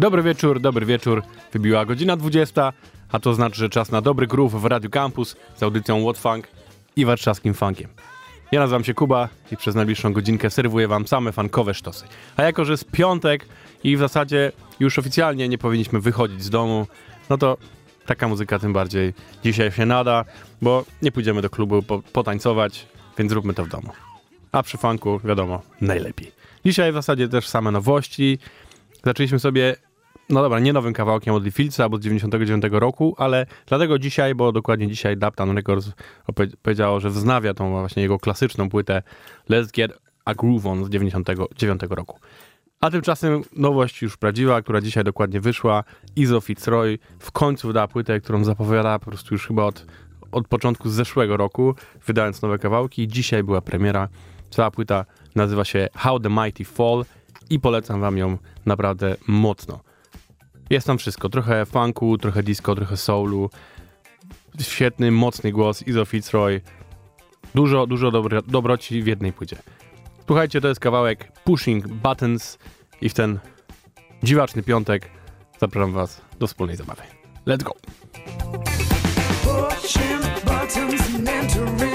Dobry wieczór, dobry wieczór. Wybiła godzina 20, a to znaczy, że czas na dobry groove w Radio Campus z audycją What Funk i warszawskim funkiem. Ja nazywam się Kuba i przez najbliższą godzinkę serwuję wam same funkowe sztosy. A jako, że jest piątek i w zasadzie już oficjalnie nie powinniśmy wychodzić z domu, no to taka muzyka tym bardziej dzisiaj się nada, bo nie pójdziemy do klubu po, potańcować, więc zróbmy to w domu. A przy funku, wiadomo, najlepiej. Dzisiaj w zasadzie też same nowości. Zaczęliśmy sobie no dobra, nie nowym kawałkiem od Filca, albo z 99 roku, ale dlatego dzisiaj, bo dokładnie dzisiaj Daptan Records powiedziało, że wznawia tą właśnie jego klasyczną płytę Let's Get a Groove On z 99 roku. A tymczasem nowość już prawdziwa, która dzisiaj dokładnie wyszła. Izo Fitzroy w końcu wydała płytę, którą zapowiadała po prostu już chyba od, od początku zeszłego roku, wydając nowe kawałki. Dzisiaj była premiera. Cała płyta nazywa się How the Mighty Fall i polecam wam ją naprawdę mocno. Jest tam wszystko. Trochę funku, trochę disco, trochę soulu. Świetny, mocny głos, Izo Fitzroy. Dużo, dużo dobro, dobroci w jednej płycie. Słuchajcie, to jest kawałek Pushing Buttons i w ten dziwaczny piątek zapraszam was do wspólnej zabawy. Let's go! Pushing buttons and entering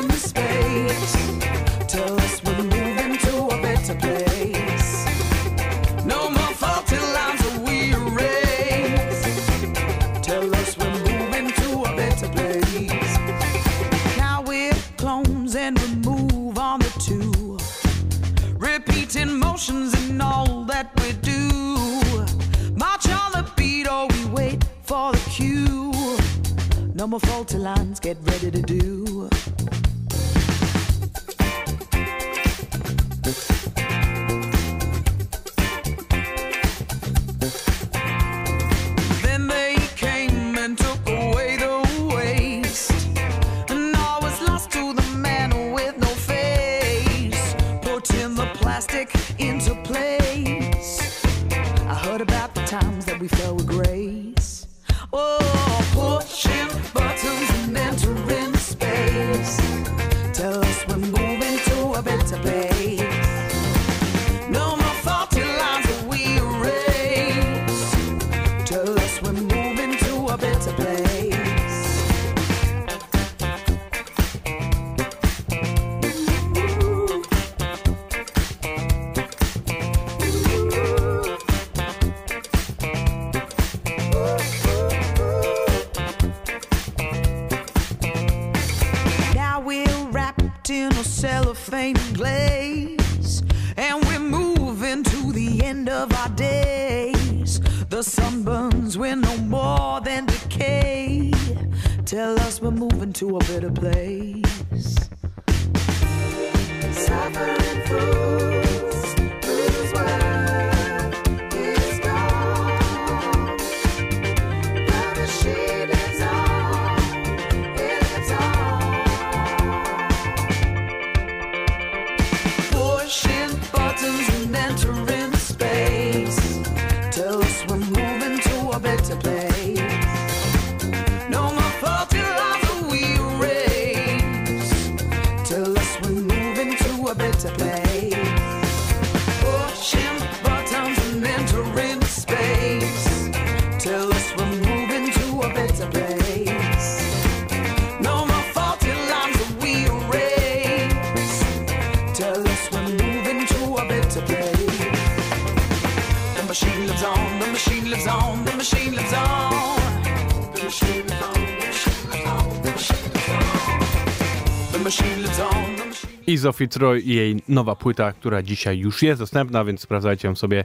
I Zofii Troy i jej nowa płyta, która dzisiaj już jest dostępna, więc sprawdzajcie ją sobie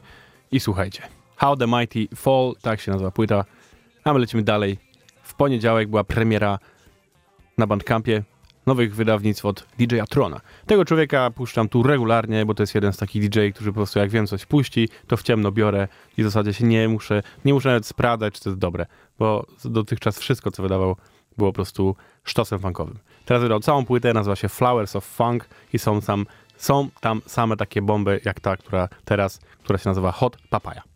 i słuchajcie. How the Mighty Fall, tak się nazywa płyta. A my lecimy dalej. W poniedziałek była premiera na Bandcampie nowych wydawnictw od DJ-a Trona. Tego człowieka puszczam tu regularnie, bo to jest jeden z takich DJ, którzy po prostu jak wiem coś puści, to w ciemno biorę i w zasadzie się nie muszę, nie muszę nawet sprawdzać, czy to jest dobre, bo dotychczas wszystko, co wydawał, było po prostu sztosem funkowym. Teraz wydał całą płytę, nazywa się Flowers of Funk i są tam, są tam same takie bomby, jak ta, która teraz, która się nazywa Hot Papaya.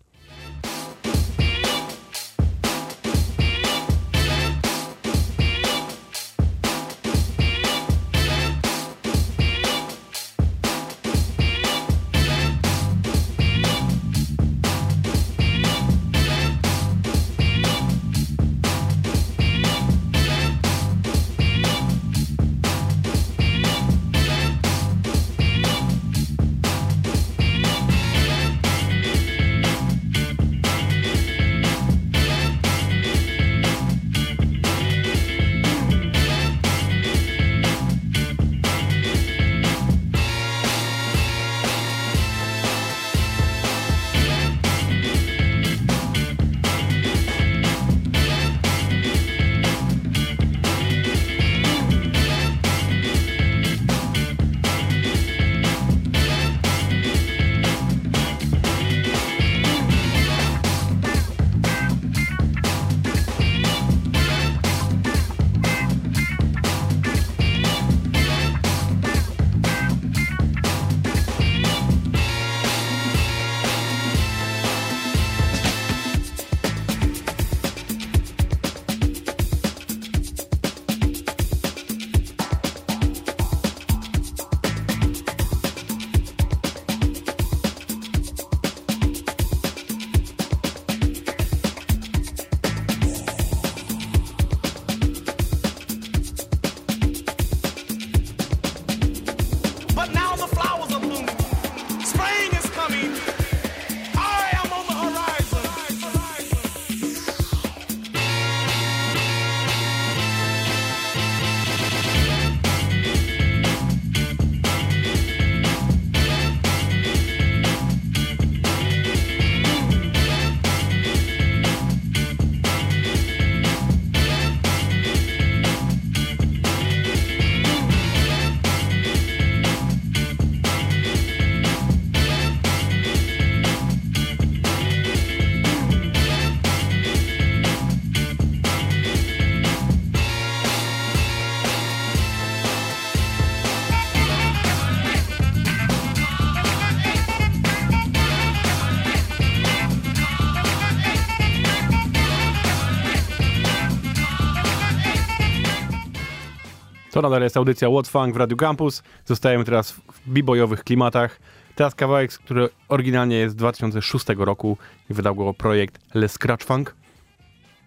To nadal jest audycja What Funk w Radio Campus. Zostajemy teraz w b-boyowych klimatach. Teraz kawałek, który oryginalnie jest z 2006 roku i wydał go projekt Le Scratch Funk.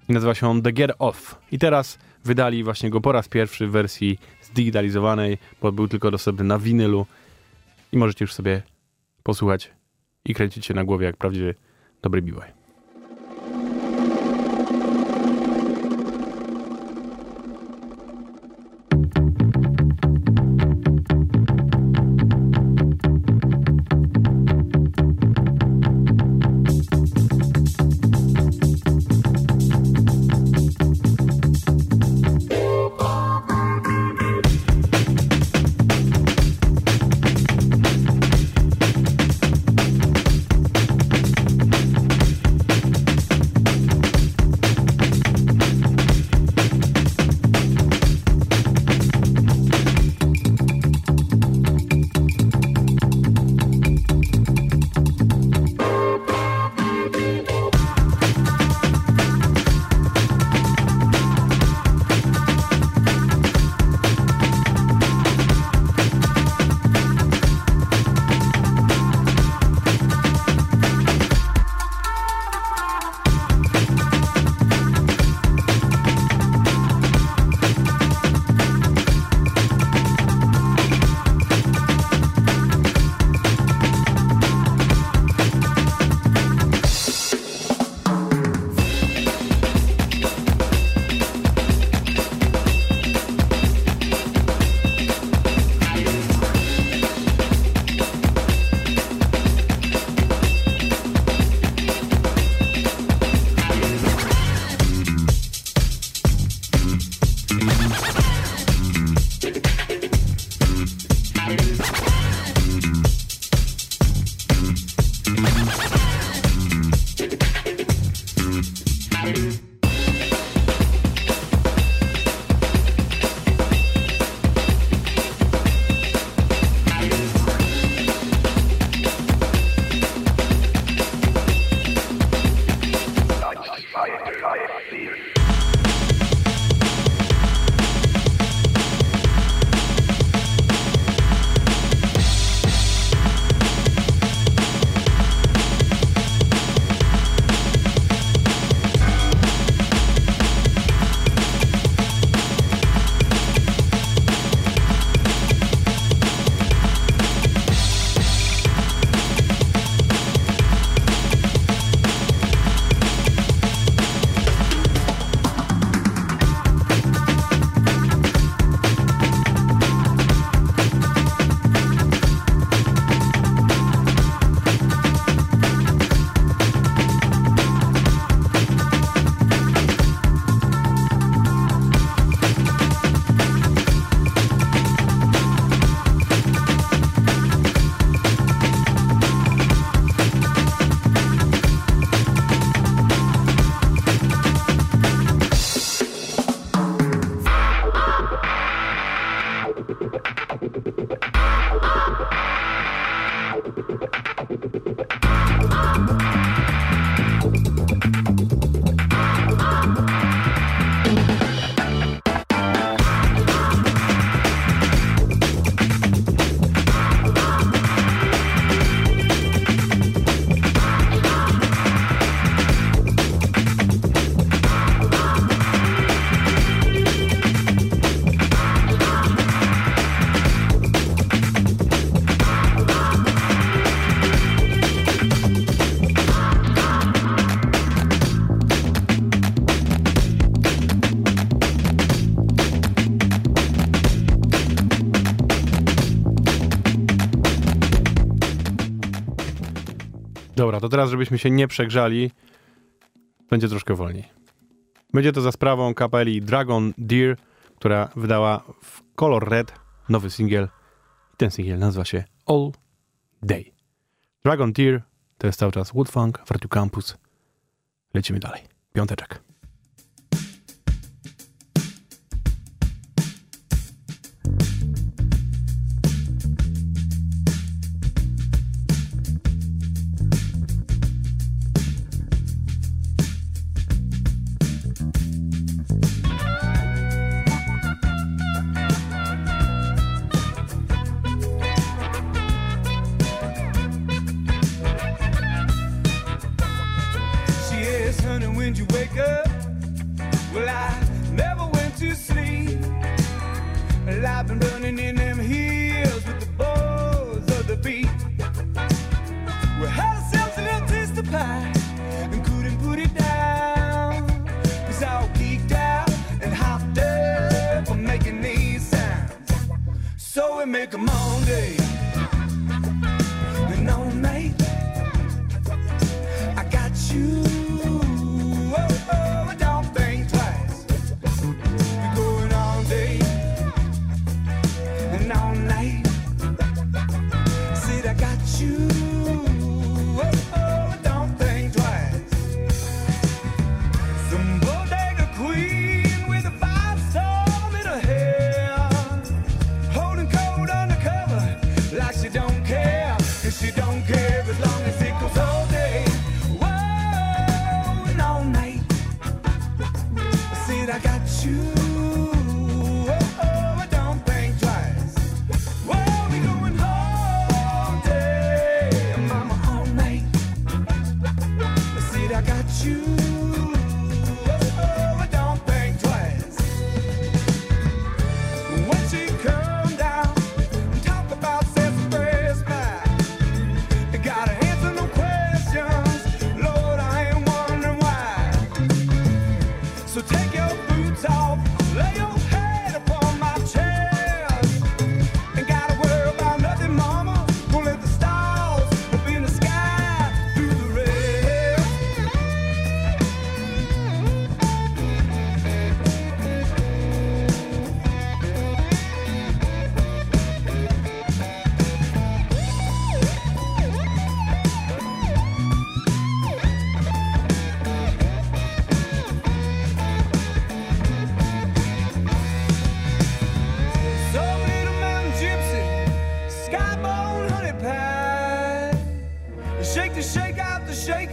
I nazywa się on The Get Off. I teraz wydali właśnie go po raz pierwszy w wersji zdigitalizowanej, bo był tylko dostępny na winylu. I możecie już sobie posłuchać i kręcić się na głowie jak prawdziwy dobry b-boy. Żebyśmy się nie przegrzali, będzie troszkę wolniej. Będzie to za sprawą kapeli Dragon Deer, która wydała w Color Red nowy singiel. Ten singiel nazywa się All Day. Dragon Deer to jest cały czas Woodfunk Radio Campus. Lecimy dalej. Piąteczek. Of pie and couldn't put it down. Cause I was geeked out and hopped up on making these sounds. So we make 'em all you.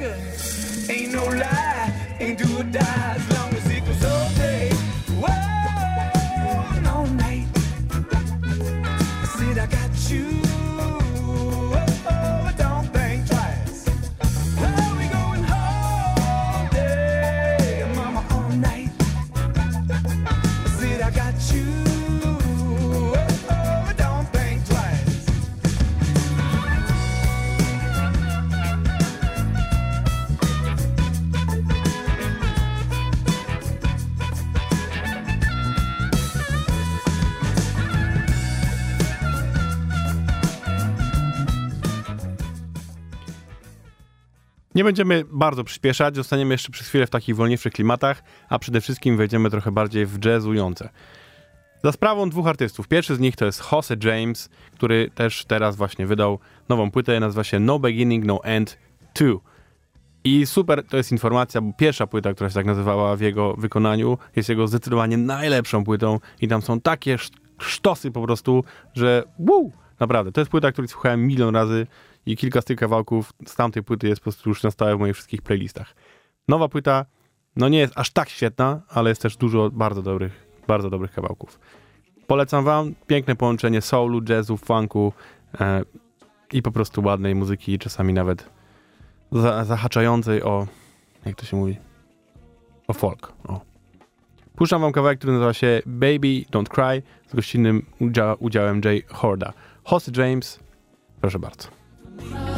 Ain't no lie, ain't do or die Nie będziemy bardzo przyspieszać, zostaniemy jeszcze przez chwilę w takich wolniejszych klimatach, a przede wszystkim wejdziemy trochę bardziej w jazzujące. Za sprawą dwóch artystów. Pierwszy z nich to jest Jose James, który też teraz właśnie wydał nową płytę, nazywa się No Beginning, No End 2. I super to jest informacja, bo pierwsza płyta, która się tak nazywała w jego wykonaniu, jest jego zdecydowanie najlepszą płytą i tam są takie sz- sztosy po prostu, że wow, naprawdę. To jest płyta, której słuchałem milion razy i kilka z tych kawałków z tamtej płyty jest po prostu już na stałe w moich wszystkich playlistach. Nowa płyta, no nie jest aż tak świetna, ale jest też dużo bardzo dobrych, bardzo dobrych kawałków. Polecam wam piękne połączenie soulu, jazzu, funku e, i po prostu ładnej muzyki, czasami nawet za, zahaczającej o, jak to się mówi, o folk. O. Puszczam wam kawałek, który nazywa się Baby Don't Cry z gościnnym udzia udziałem Jay Horda. Hossy James, proszę bardzo. me.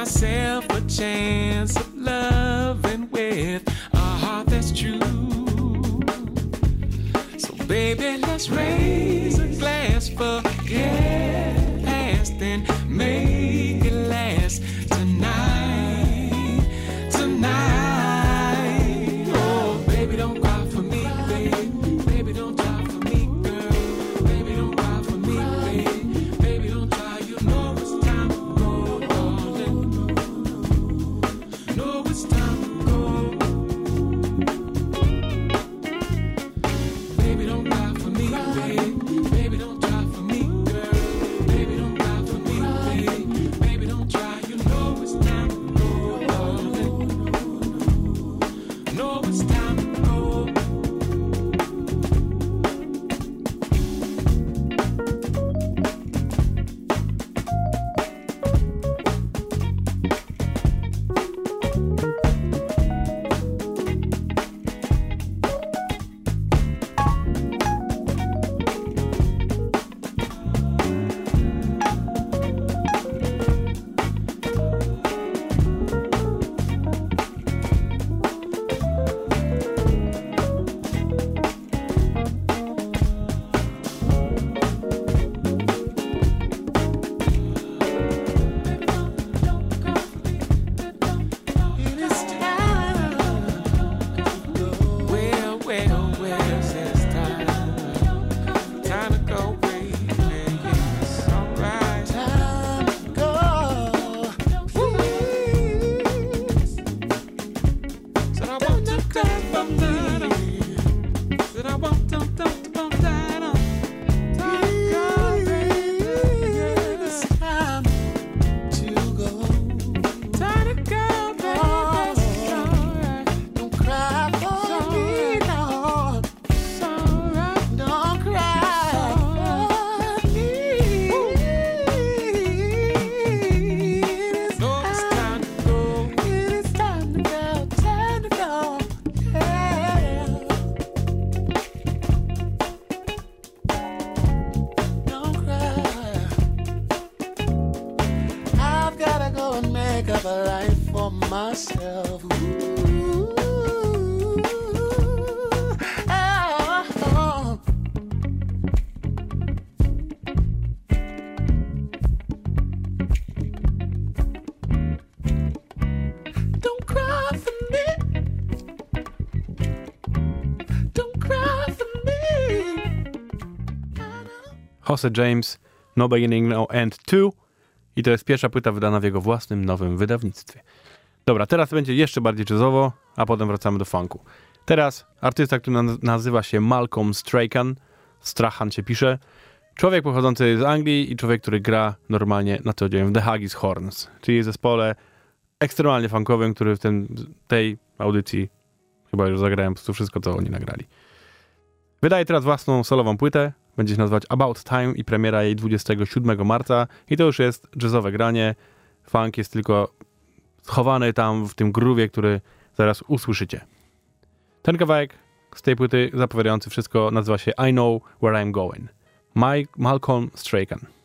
myself a chance of loving with a heart that's true. So, baby, let's raise a glass for yeah, past and make. Jose James No Beginning, No End 2 i to jest pierwsza płyta wydana w jego własnym nowym wydawnictwie. Dobra, teraz będzie jeszcze bardziej jazzowo, a potem wracamy do funku. Teraz artysta, który nazywa się Malcolm Strachan, Strachan się pisze, człowiek pochodzący z Anglii i człowiek, który gra normalnie na co dzień w The Haggis Horns, czyli zespole ekstremalnie funkowym, który w ten, tej audycji chyba już zagrałem po prostu wszystko, co oni nagrali. Wydaje teraz własną solową płytę, będzie się nazywać About Time i premiera jej 27 marca. I to już jest jazzowe granie. Funk jest tylko schowany tam w tym groove'ie, który zaraz usłyszycie. Ten kawałek z tej płyty zapowiadający wszystko nazywa się I Know Where I'm Going. Mike Malcolm Strachan.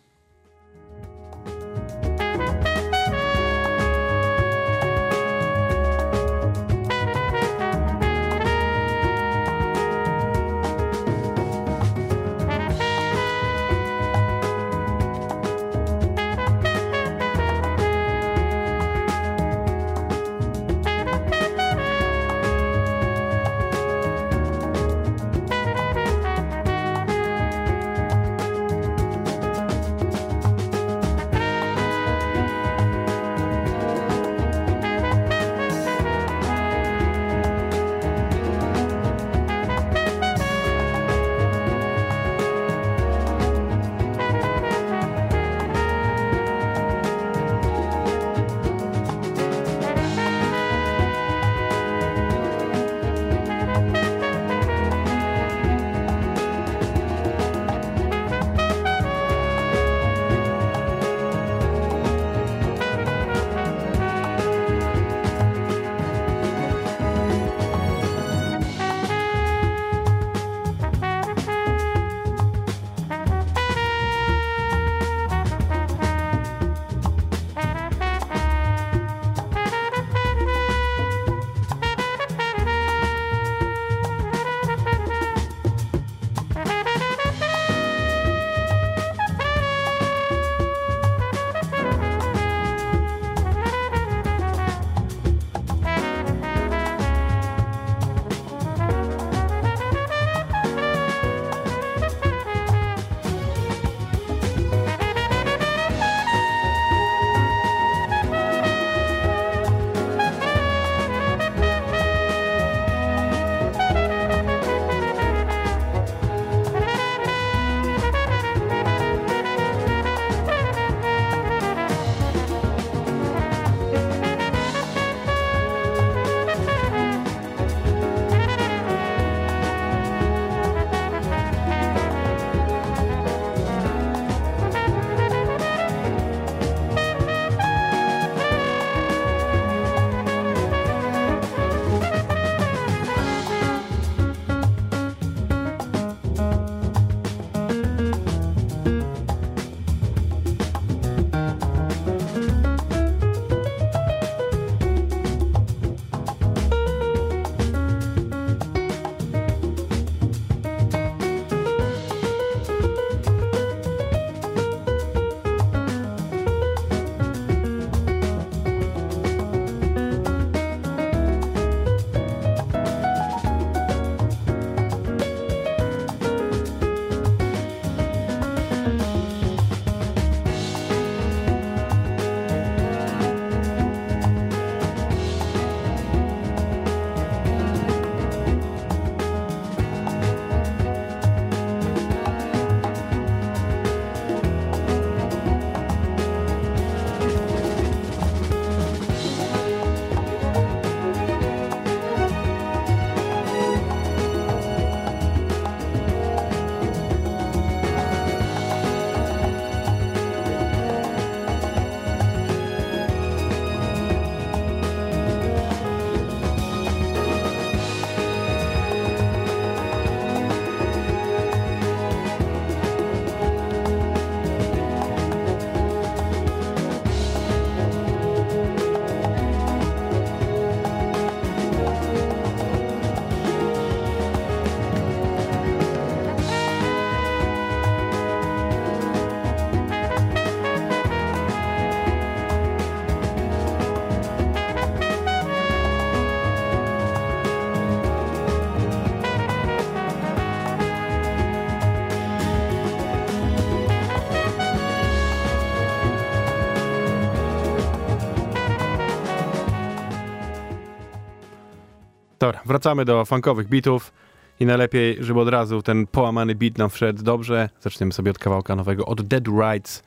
Wracamy do funkowych bitów i najlepiej, żeby od razu ten połamany beat nam wszedł dobrze. Zaczniemy sobie od kawałka nowego, od Dead Rights,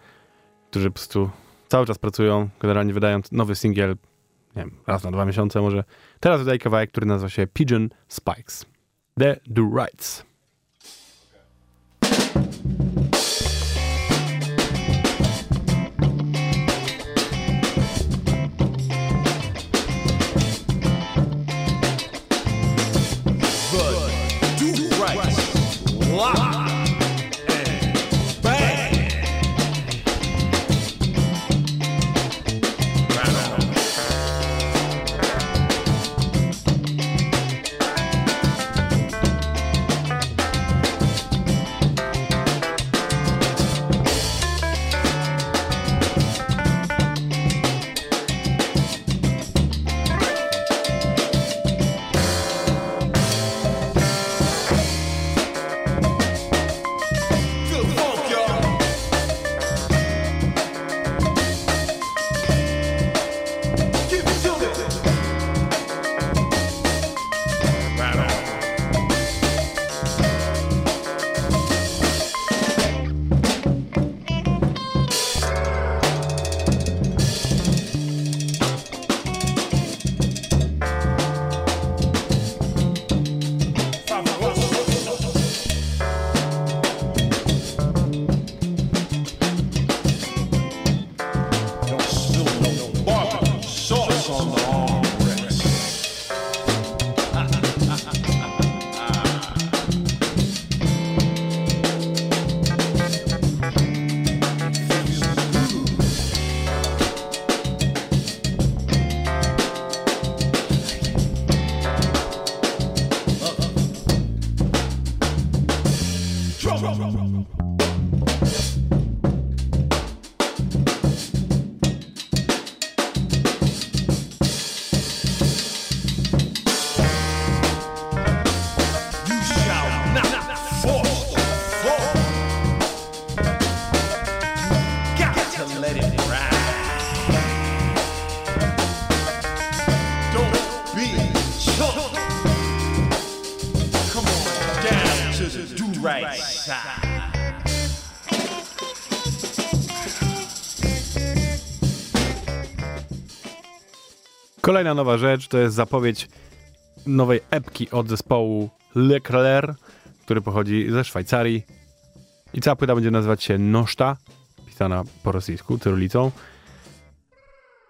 którzy po prostu cały czas pracują, generalnie wydają nowy singiel, nie wiem, raz na dwa miesiące może. Teraz wydaje kawałek, który nazywa się Pigeon Spikes. The Do Rights. Kolejna nowa rzecz to jest zapowiedź nowej epki od zespołu Leclerc, który pochodzi ze Szwajcarii. I cała płyta będzie nazywać się Noszta, pisana po rosyjsku, cyrylicą.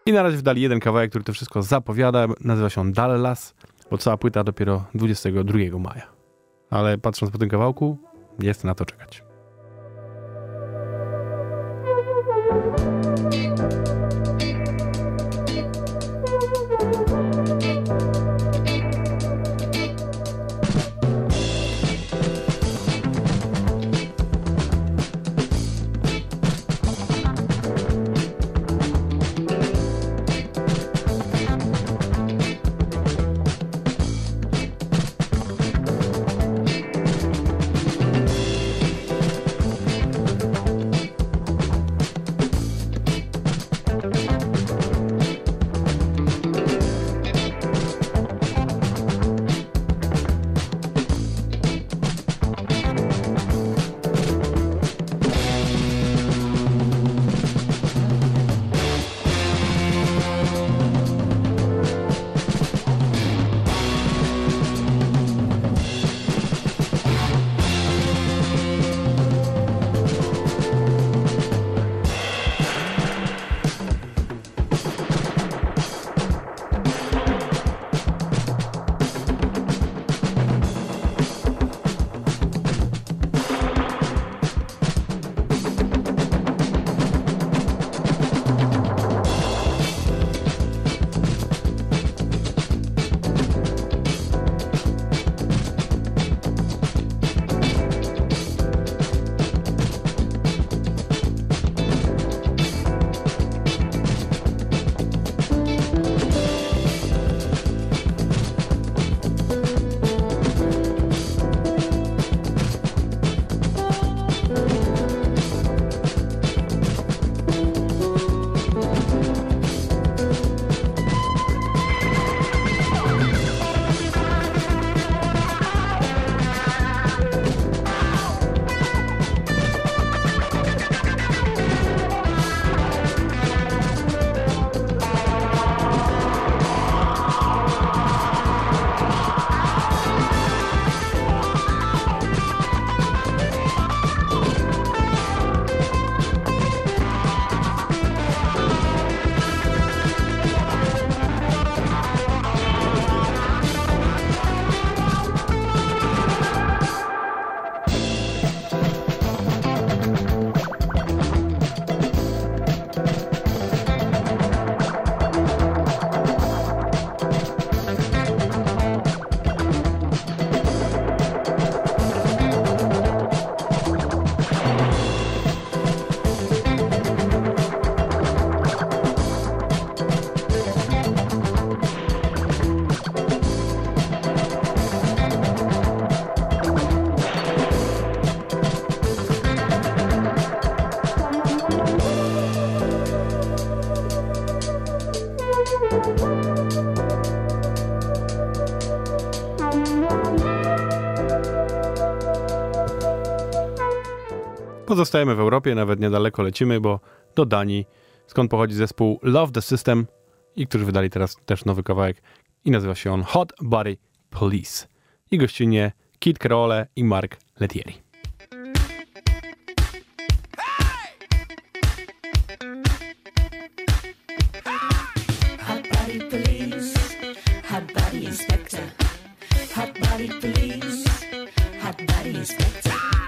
I na razie wdali jeden kawałek, który to wszystko zapowiada. Nazywa się Dallas, bo cała płyta dopiero 22 maja. Ale patrząc po tym kawałku, jest na to czekać. Pozostajemy w Europie, nawet niedaleko lecimy, bo do Danii, skąd pochodzi zespół Love the System i którzy wydali teraz też nowy kawałek i nazywa się on Hot Body Police. I gościnnie Kid Creole i Mark Letieri. Hot body police, hot body inspector.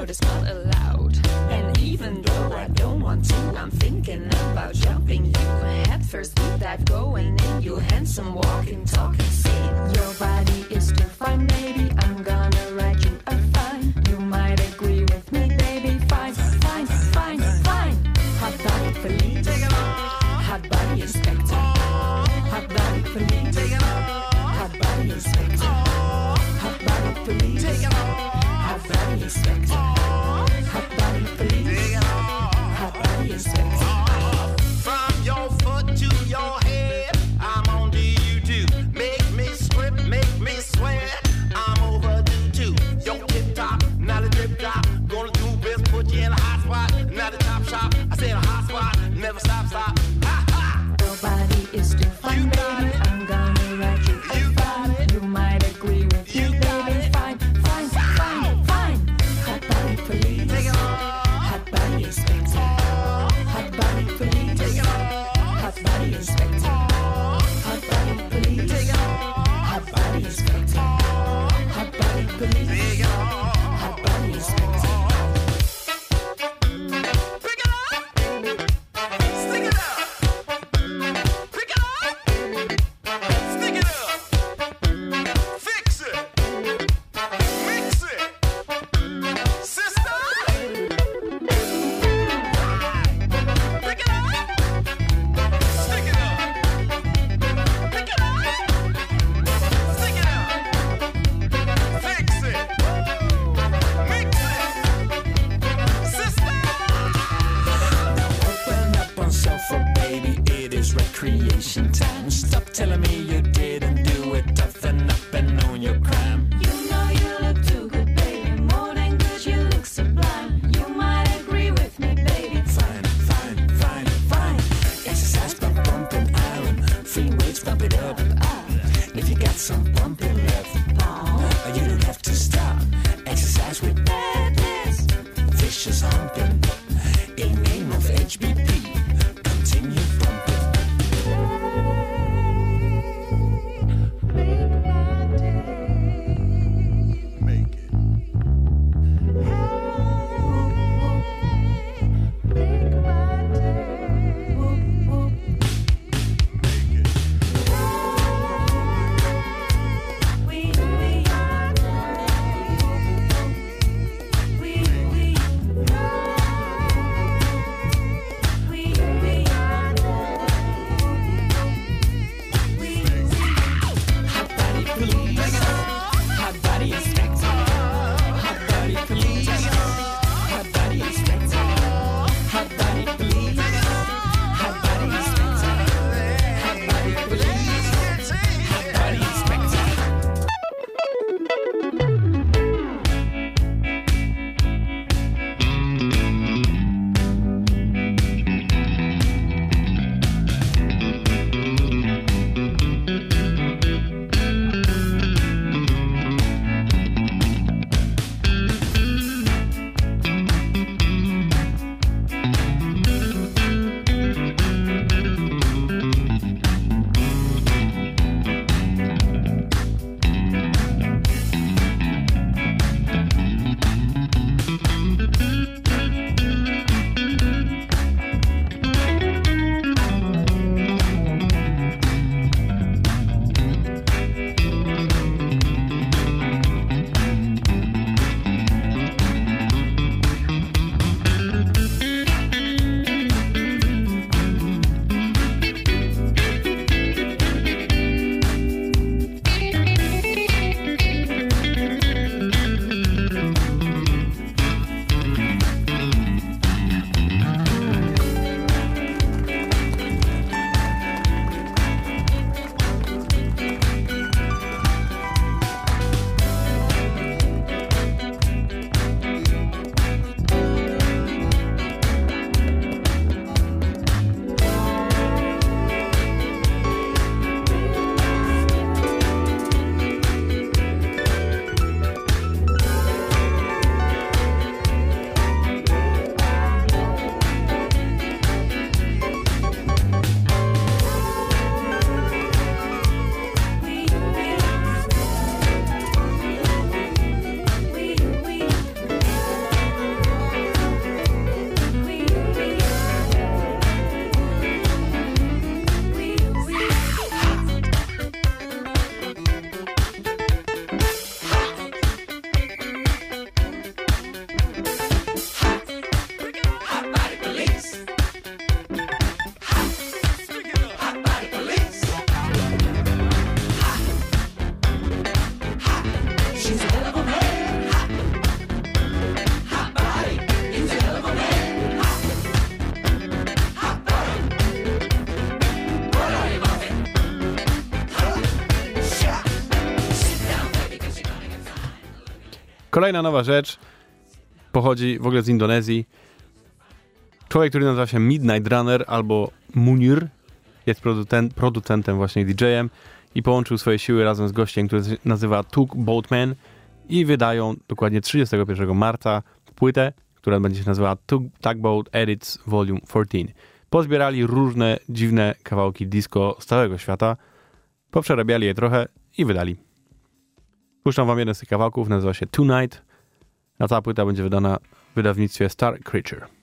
no, not allowed. And even though I don't want to, I'm thinking about jumping you head first with that going in. You handsome, walking, talking, see. Your body is too fine, maybe I'm gonna. Kolejna nowa rzecz pochodzi w ogóle z Indonezji. Człowiek, który nazywa się Midnight Runner albo Munir, jest producent, producentem właśnie DJ-em i połączył swoje siły razem z gościem, który się nazywa Tug Boatman i wydają dokładnie 31 marca płytę, która będzie się nazywała Tug, Tugboat Edits Volume 14. Pozbierali różne dziwne kawałki disco z całego świata, poprzerabiali je trochę i wydali. Puszczam wam jeden z tych kawałków, nazywa się Tonight, a ta płyta będzie wydana w wydawnictwie Star Creature.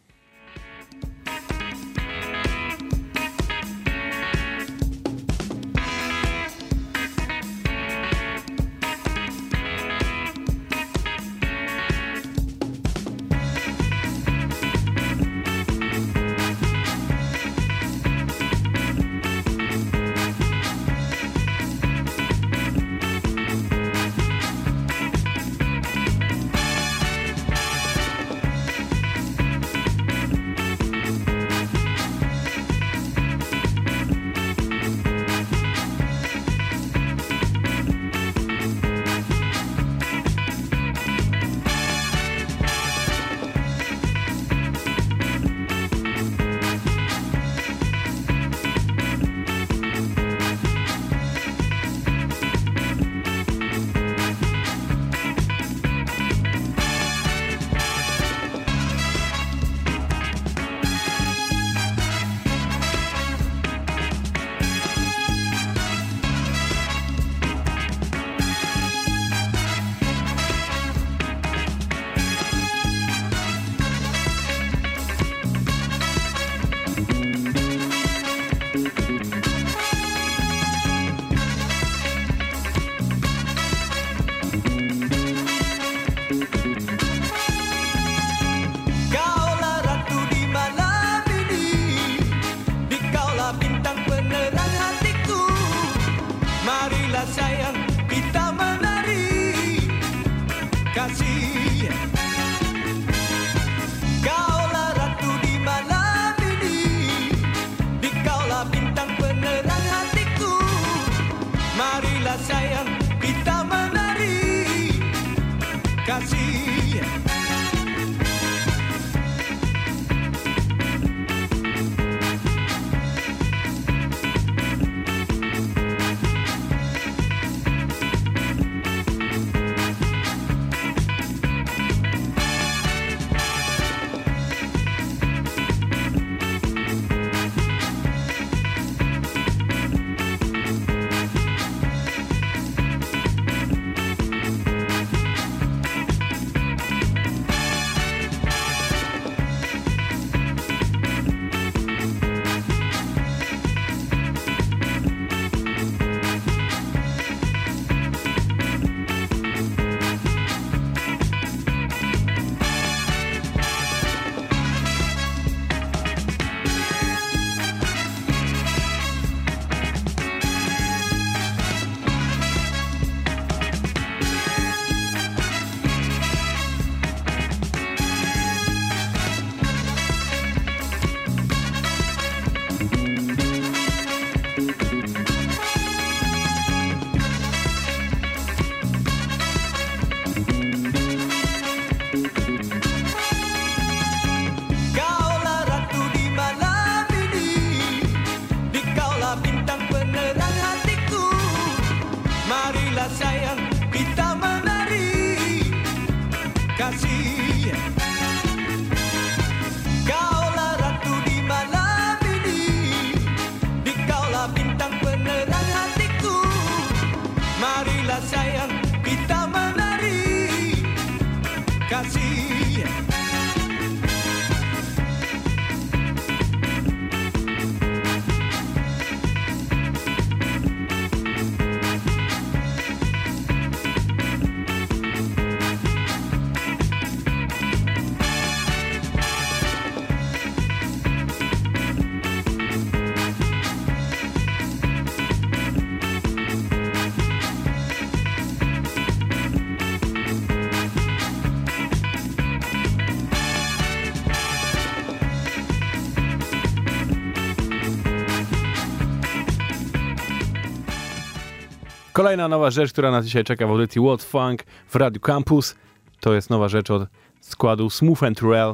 Kolejna nowa rzecz, która nas dzisiaj czeka w audycji World Funk w Radio Campus, to jest nowa rzecz od składu Smooth and Rel,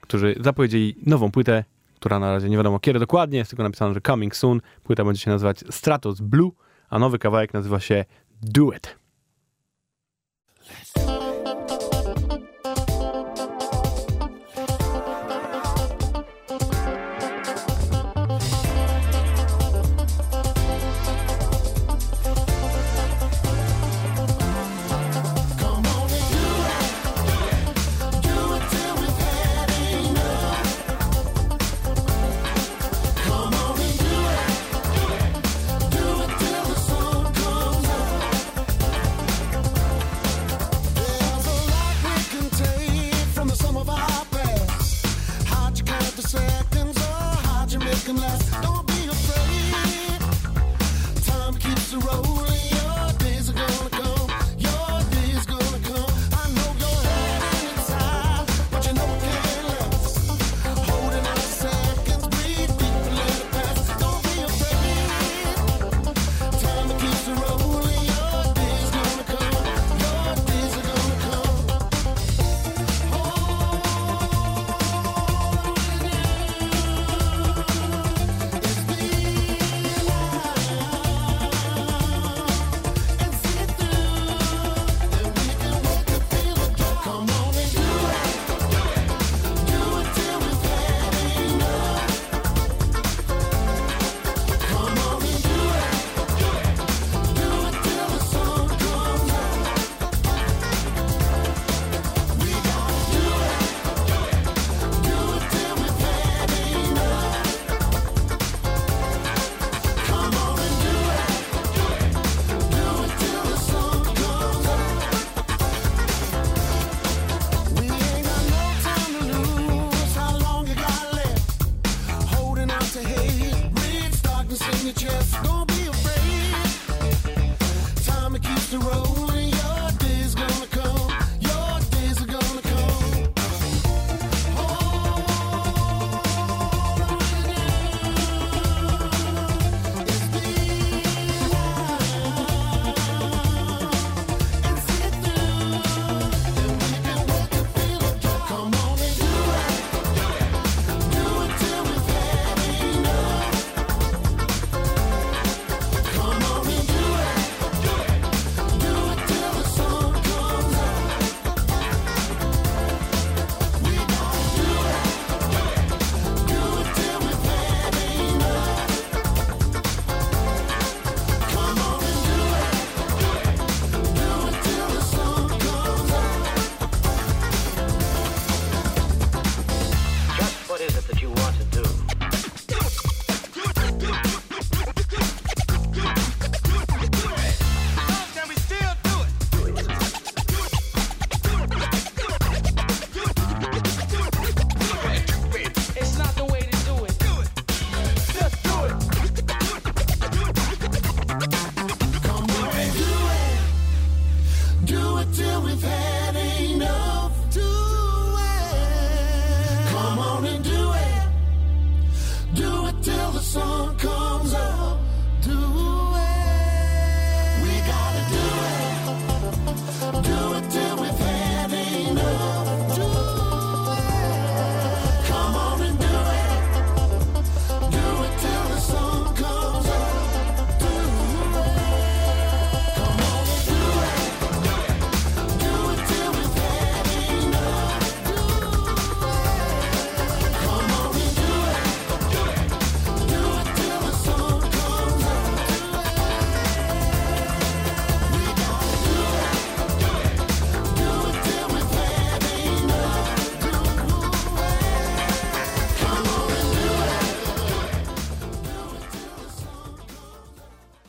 którzy zapowiedzieli nową płytę, która na razie nie wiadomo kiedy dokładnie, jest tylko napisane, że coming soon. Płyta będzie się nazywać Stratos Blue, a nowy kawałek nazywa się Do It.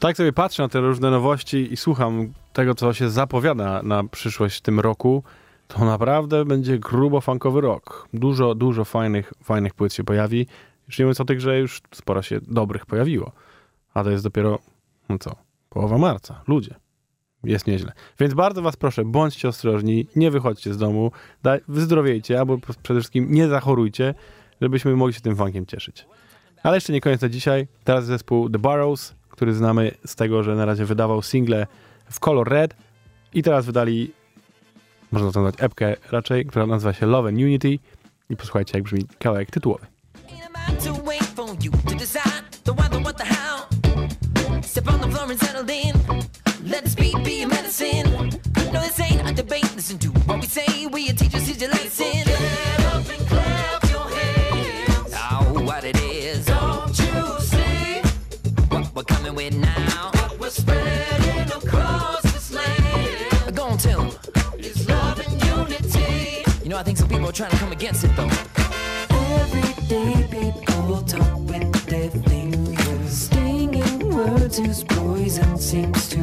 tak sobie patrzę na te różne nowości i słucham tego, co się zapowiada na przyszłość w tym roku, to naprawdę będzie grubo funkowy rok. Dużo, dużo fajnych, fajnych płyt się pojawi. Już nie mówiąc o tych, że już sporo się dobrych pojawiło. A to jest dopiero, no co, połowa marca. Ludzie. Jest nieźle. Więc bardzo was proszę, bądźcie ostrożni, nie wychodźcie z domu, daj, wyzdrowiejcie, albo przede wszystkim nie zachorujcie, żebyśmy mogli się tym funkiem cieszyć. Ale jeszcze nie koniec na dzisiaj. Teraz zespół The Burrows który znamy z tego, że na razie wydawał single w Color Red i teraz wydali, można to nazwać epkę raczej, która nazywa się Love and Unity. I posłuchajcie jak brzmi kawałek tytułowy. Let now? Spreading across this land. Go on, tell 'em. It's love and unity. You know, I think some people are trying to come against it, though. Everyday people talk with their fingers, stinging words whose poison seems to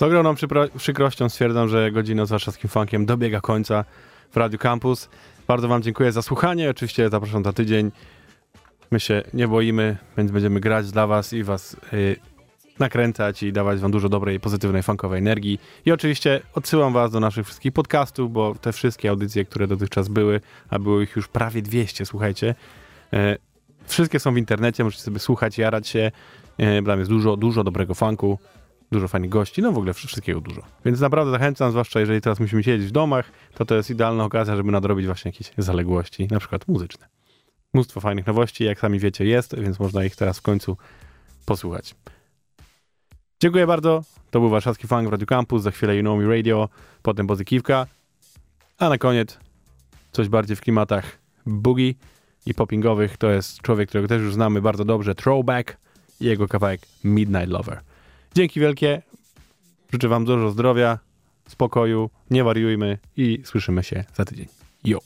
Z ogromną przypro- przykrością stwierdzam, że godzina z warszawskim funkiem dobiega końca w Radio Campus. Bardzo Wam dziękuję za słuchanie. Oczywiście zapraszam za tydzień. My się nie boimy, więc będziemy grać dla Was i Was y, nakręcać i dawać Wam dużo dobrej, pozytywnej, funkowej energii. I oczywiście odsyłam Was do naszych wszystkich podcastów, bo te wszystkie audycje, które dotychczas były, a było ich już prawie 200, słuchajcie, e, wszystkie są w internecie, możecie sobie słuchać, jarać się. E, Tam jest dużo, dużo dobrego funku dużo fajnych gości, no w ogóle wszystkiego dużo. Więc naprawdę zachęcam, zwłaszcza jeżeli teraz musimy siedzieć w domach, to to jest idealna okazja, żeby nadrobić właśnie jakieś zaległości, na przykład muzyczne. Mnóstwo fajnych nowości, jak sami wiecie, jest, więc można ich teraz w końcu posłuchać. Dziękuję bardzo. To był warszawski funk w Radio Campus, za chwilę You Know Me Radio, potem Pozykiwka, a na koniec coś bardziej w klimatach boogie i poppingowych. To jest człowiek, którego też już znamy bardzo dobrze, Throwback i jego kawałek Midnight Lover. Dzięki wielkie. Życzę Wam dużo zdrowia, spokoju, nie wariujmy i słyszymy się za tydzień. Yo!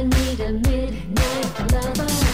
I need a midnight lover.